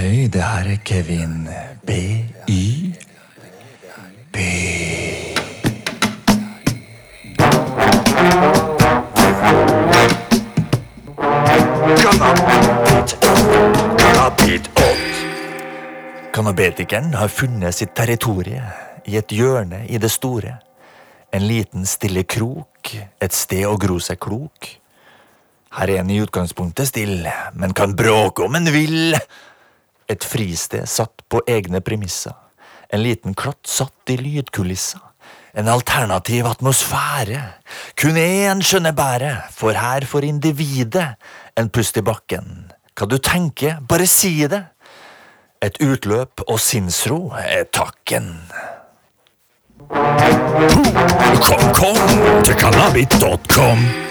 Hei, det her er Kevin B-Y. B. Cannabetikeren har funnet sitt territorie i et hjørne i det store. En liten, stille krok, et sted å gro seg klok. Her er en i utgangspunktet stille, men kan bråke om en vil. Et fristed satt på egne premisser. En liten klott satt i lydkulisser. En alternativ atmosfære. Kun én skjønner bæret, for her får individet en pust i bakken. Hva du tenker, bare si det. Et utløp og sinnsro er takken. Kom, kom til cannabit.com.